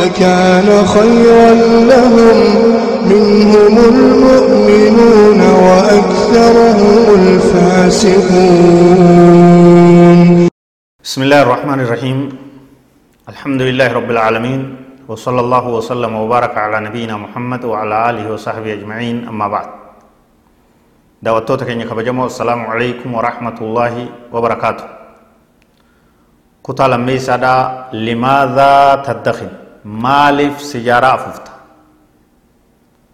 لكان خيرا لهم. منهم المؤمنون وأكثرهم الفاسقون. بسم الله الرحمن الرحيم. الحمد لله رب العالمين وصلى الله وسلم وبارك على نبينا محمد وعلى آله وصحبه أجمعين. أما بعد دعوتوتا كينيا كبجمو السلام عليكم ورحمة الله وبركاته. كتا لمي سادا لماذا تدخن؟ مالف سجارة أفوفتا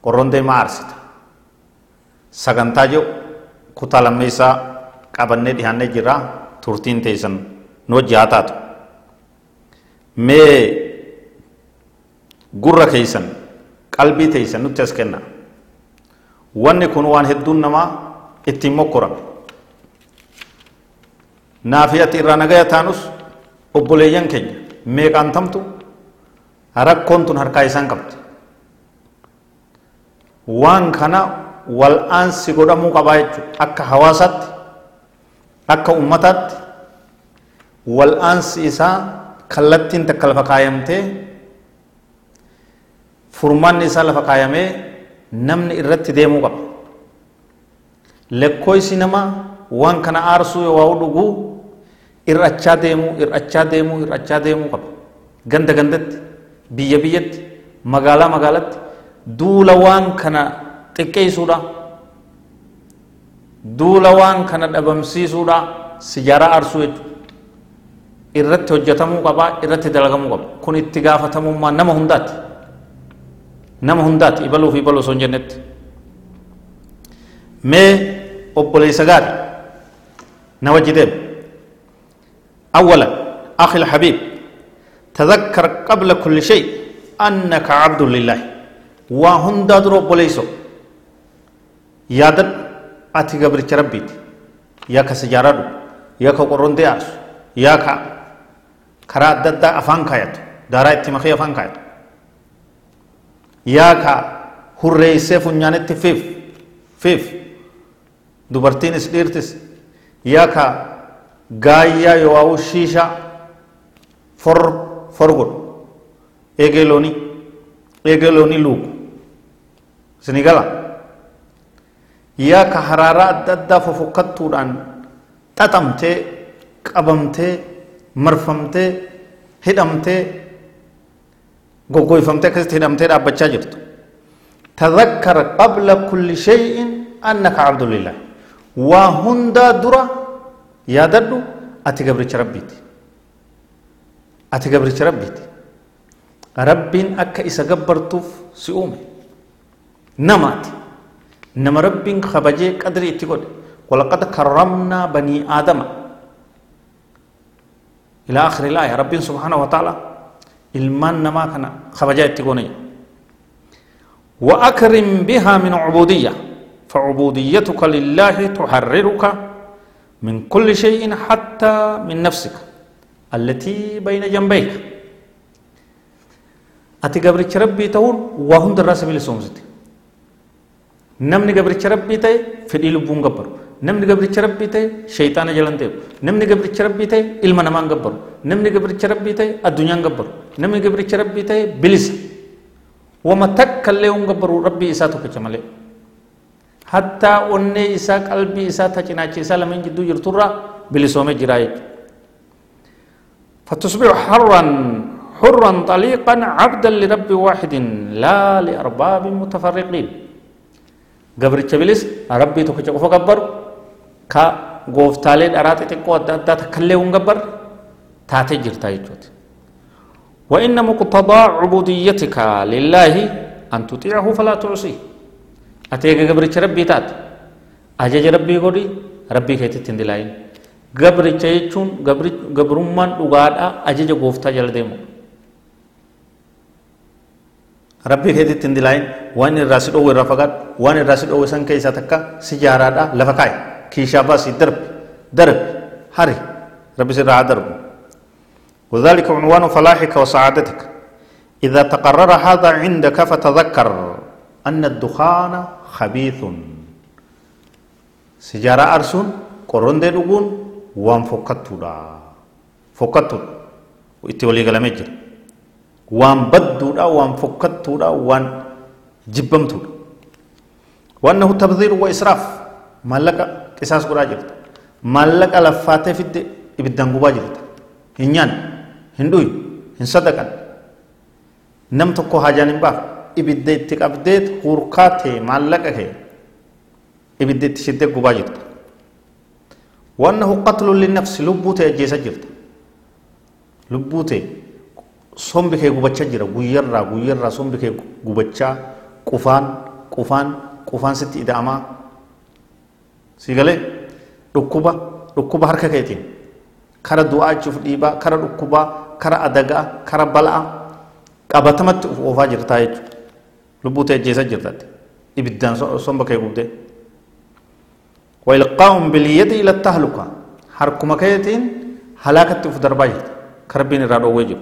قرون دي ما أرسيتا سغنتا جو كتا لمي سا قبنة ديانة جرا تورتين تيسن نو جاتاتو mee gurra keeysan qalbii teeysan nutti as kenna wanni kun waan hedduun namaa ittiin mokkorame naafi ati irraa nagaya taanus obboleeyyan keenya meeqaantamtu rakkoon tun harkaa isaan qabdi. Waan kana wal'aansi godhamuu qabaa jechuudha akka hawaasaatti akka ummataatti wal'aansi isaa kallattiin takka lafa kaayamtee furmaanni isaa lafa kaayamee namni irratti deemuu qaba. Lekkooysi namaa waan kana aarsuu yoo waa dhuguu irrachaa deemuu irrachaa deemuu irrachaa deemuu qaba. Ganda gandatti biyya biyyatti magaalaa magaalatti duula waan kana xiqqeessuudha duula waan kana dhabamsiisuudha sijaaraa aarsuu jechuudha irratti hojjetamuu qabaa irratti dalagamuu qaba kun itti gaafatamummaa nama hundaati nama hundaati ibaluu fi ibaluu osoo hin jennetti mee obboleessa gaari na wajji deemu أولا أخي الحبيب تذكر قبل كل شيء أنك عبد لله وهند درو بوليسو يادت أتي قبر ربيت يا كسجارة يا كقرون دياس يا كا karaa adda addaa afaan kaayatu daaraa itti makee afaan kaayatu yaa ka hurreessee funyaanitti fiif fiif dubartiinis dhiirtis yaa ka gaayyaa yoo'aawuu shiishaa for for forgot egeloni egeloni luuku isini gala yaa ka haraaraa adda addaa fofokattuudhaan xaxamtee qabamtee marfamtee hidhamtee goggoyfamtee akkasitti hidhamtee dhaabbachaa jirtu tadakkara qabla kulli shay'in annaka abdulillah waa hundaa dura yaadadhu ati gabricha rabbiiti أتي قبرك ربيتي أتي قبرك ربيتي ربين أكا إسا قبرتوف سيومي نمات نما ربين خبجي قدري اتقود ولقد كرمنا بني آدم. إلى آخر الآية. رب سبحانه وتعالى ilmaan namaa kana kabajaa itti goonayya وأكرم بها من عبودية. فعبوديتك لله تحررك من كل شيء حتى من نفسك. التي بين جنبيك أتي قبرك ربي تقول وهم دراسة بالسومزتي نمني قبرك ربي تي في الإلبون قبر gabricha rabbii ta'e shayxaana jalan ta'e namni gabricha rabbii ta'e ilma namaan gabbaru namni gabricha rabbii ta'e addunyaan gabbaru namni gabricha rabbii ta'e bilisa wama takka illee hun gabbaru rabbii isaa tokkicha malee hattaa onnee isaa qalbii isaa ta cinaacha isaa lameen فتصبح حرا حرا طليقا عبدا لرب واحد لا لأرباب متفرقين. قبر بلس ربي تكتش قبر ka gooftaalee dharaa xixiqqoo adda addaa takkallee hun gabbar taatee jirta jechuuti وإن مقتضى عبوديتك لله أن تطيعه فلا تعصيه. أتيك قبرك ربي تات. أجج ربي قولي ربي كيت تندلاين قبرك يجون قبرمان لغادا أجج قوفتا جل ديمو rabbii keetitti hin dilaayin waan irraa si dhoowwe irraa fagaadhu waan irraa si dhoowwe san keessaa takka si jaaraadha lafa kaa'i kiishaa baasii darbi darbi hari sirraa haa darbu وذلك عنوان فلاحك وسعادتك إذا تقرر هذا عندك فتذكر أن الدخان خبيث سجارة أرسون قرون دي waan fokkattuudha fokkattuudha itti walii galamee jira waan badduudha waan fokkattuudha waan jibbamtuudha waan wannahu tabdhiiru wa israaf maallaqa qisaas godhaa jirta maallaqa laffaatee fidde ibiddan gubaa jirta hin nyaan hin dhuyi hin sadaqan nam tokko haajaan hin baaf ibidda itti qabdeet hurkaatee maallaqa kee ibidda itti shiddee gubaa jirta ajjeesa jirta lubbuu ta'e sombi kee gubachaa jira guyyarraa guyyarraa sombi kee gubachaa qufaan qufaan qufaan sitti ida'amaa si galee dhukkuba dhukkuba harka keetiin kara du'aa jechuuf dhiibaa kara dhukkubaa kara adagaa kara bal'aa qabatamatti uf oofaa jirtaa jechuudha lubbuu ta'e jeesaa jirtatti ibiddaan somba kee gubdee وإلقاء باليد إلى التهلكة. حركما كيتين هلاكت في درباجت. كربين رادو ويجب.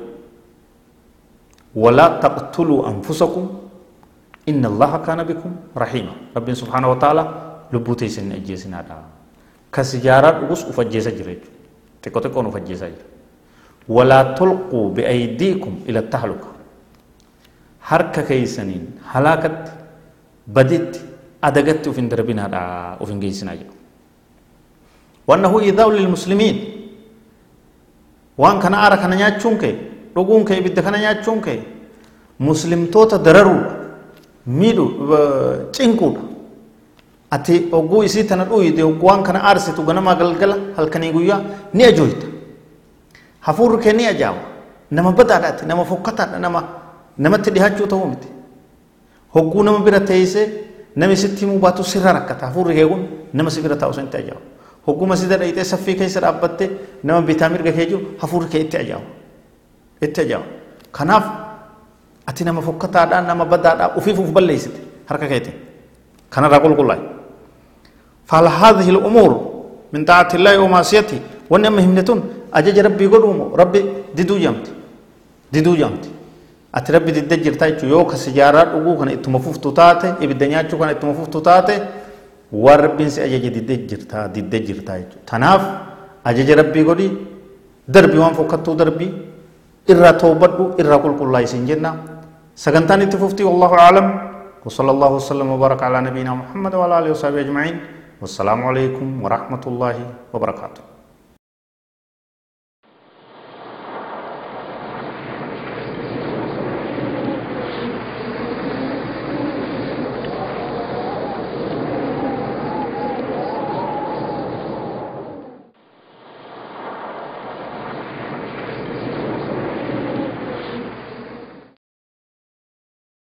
ولا تقتلوا أنفسكم. إن الله كان بكم رحيما. رب سبحانه وتعالى لبوتي سن أجيسنا دا. كسجارة وس أفجيس جريج. تكو تكو نفجيس ولا تلقوا بأيديكم إلى التهلكة. حركة كيسنين. هلاكت بدت أدقت في دربنا دا وفين جيسنا وأنه إذا للمسلمين وأن كان أرى كان ياتشونكي dhuguun kee ibidda kana nyaachuun kee muslimtoota dararuudha miidhu cinquudha ati ogguu isii tana dhuyite waan kana aarsitu ganamaa galgala halkanii guyyaa ni ajooyta hafuurri kee ni ajaa'ama nama badaadhaati nama fokkataadha nama namatti dhihaachuu ta'uu miti hogguu nama bira teessee baatu sirra rakkata hafuurri kee kun nama si bira taa'u sanitti ajaa'ama hogguma sida dhayitee saffii keessa dhaabbattee nama bitaa mirga kee jiru hafuurri kee itti ajaa'ama itti ajaa'u kanaaf ati nama fokkataadhaan nama badaadhaa ufiif uf balleessite harka keetiin kanarraa qulqullaa'e فهل هذه الأمور من طاعة الله ومعصيته وأن أما همنتون أجج ربي قدوم ربي ددو جمت ددو جمت أت ربي دد جرتا يوك سجارة أقو كان إتمفوف تطاته إبدنيا شو كان إتمفوف تطاته وربي سي أجج دد جرتا دد جرتا تناف أجج ربي قدي دربي وان فكتو دربي irraa toobadhu irraa qulqullaa isin jenna. Sagantaan itti fuftii wallahu aclam وصلى الله وسلم وبارك على نبينا محمد وعلى اله وصحبه اجمعين والسلام عليكم ورحمه الله وبركاته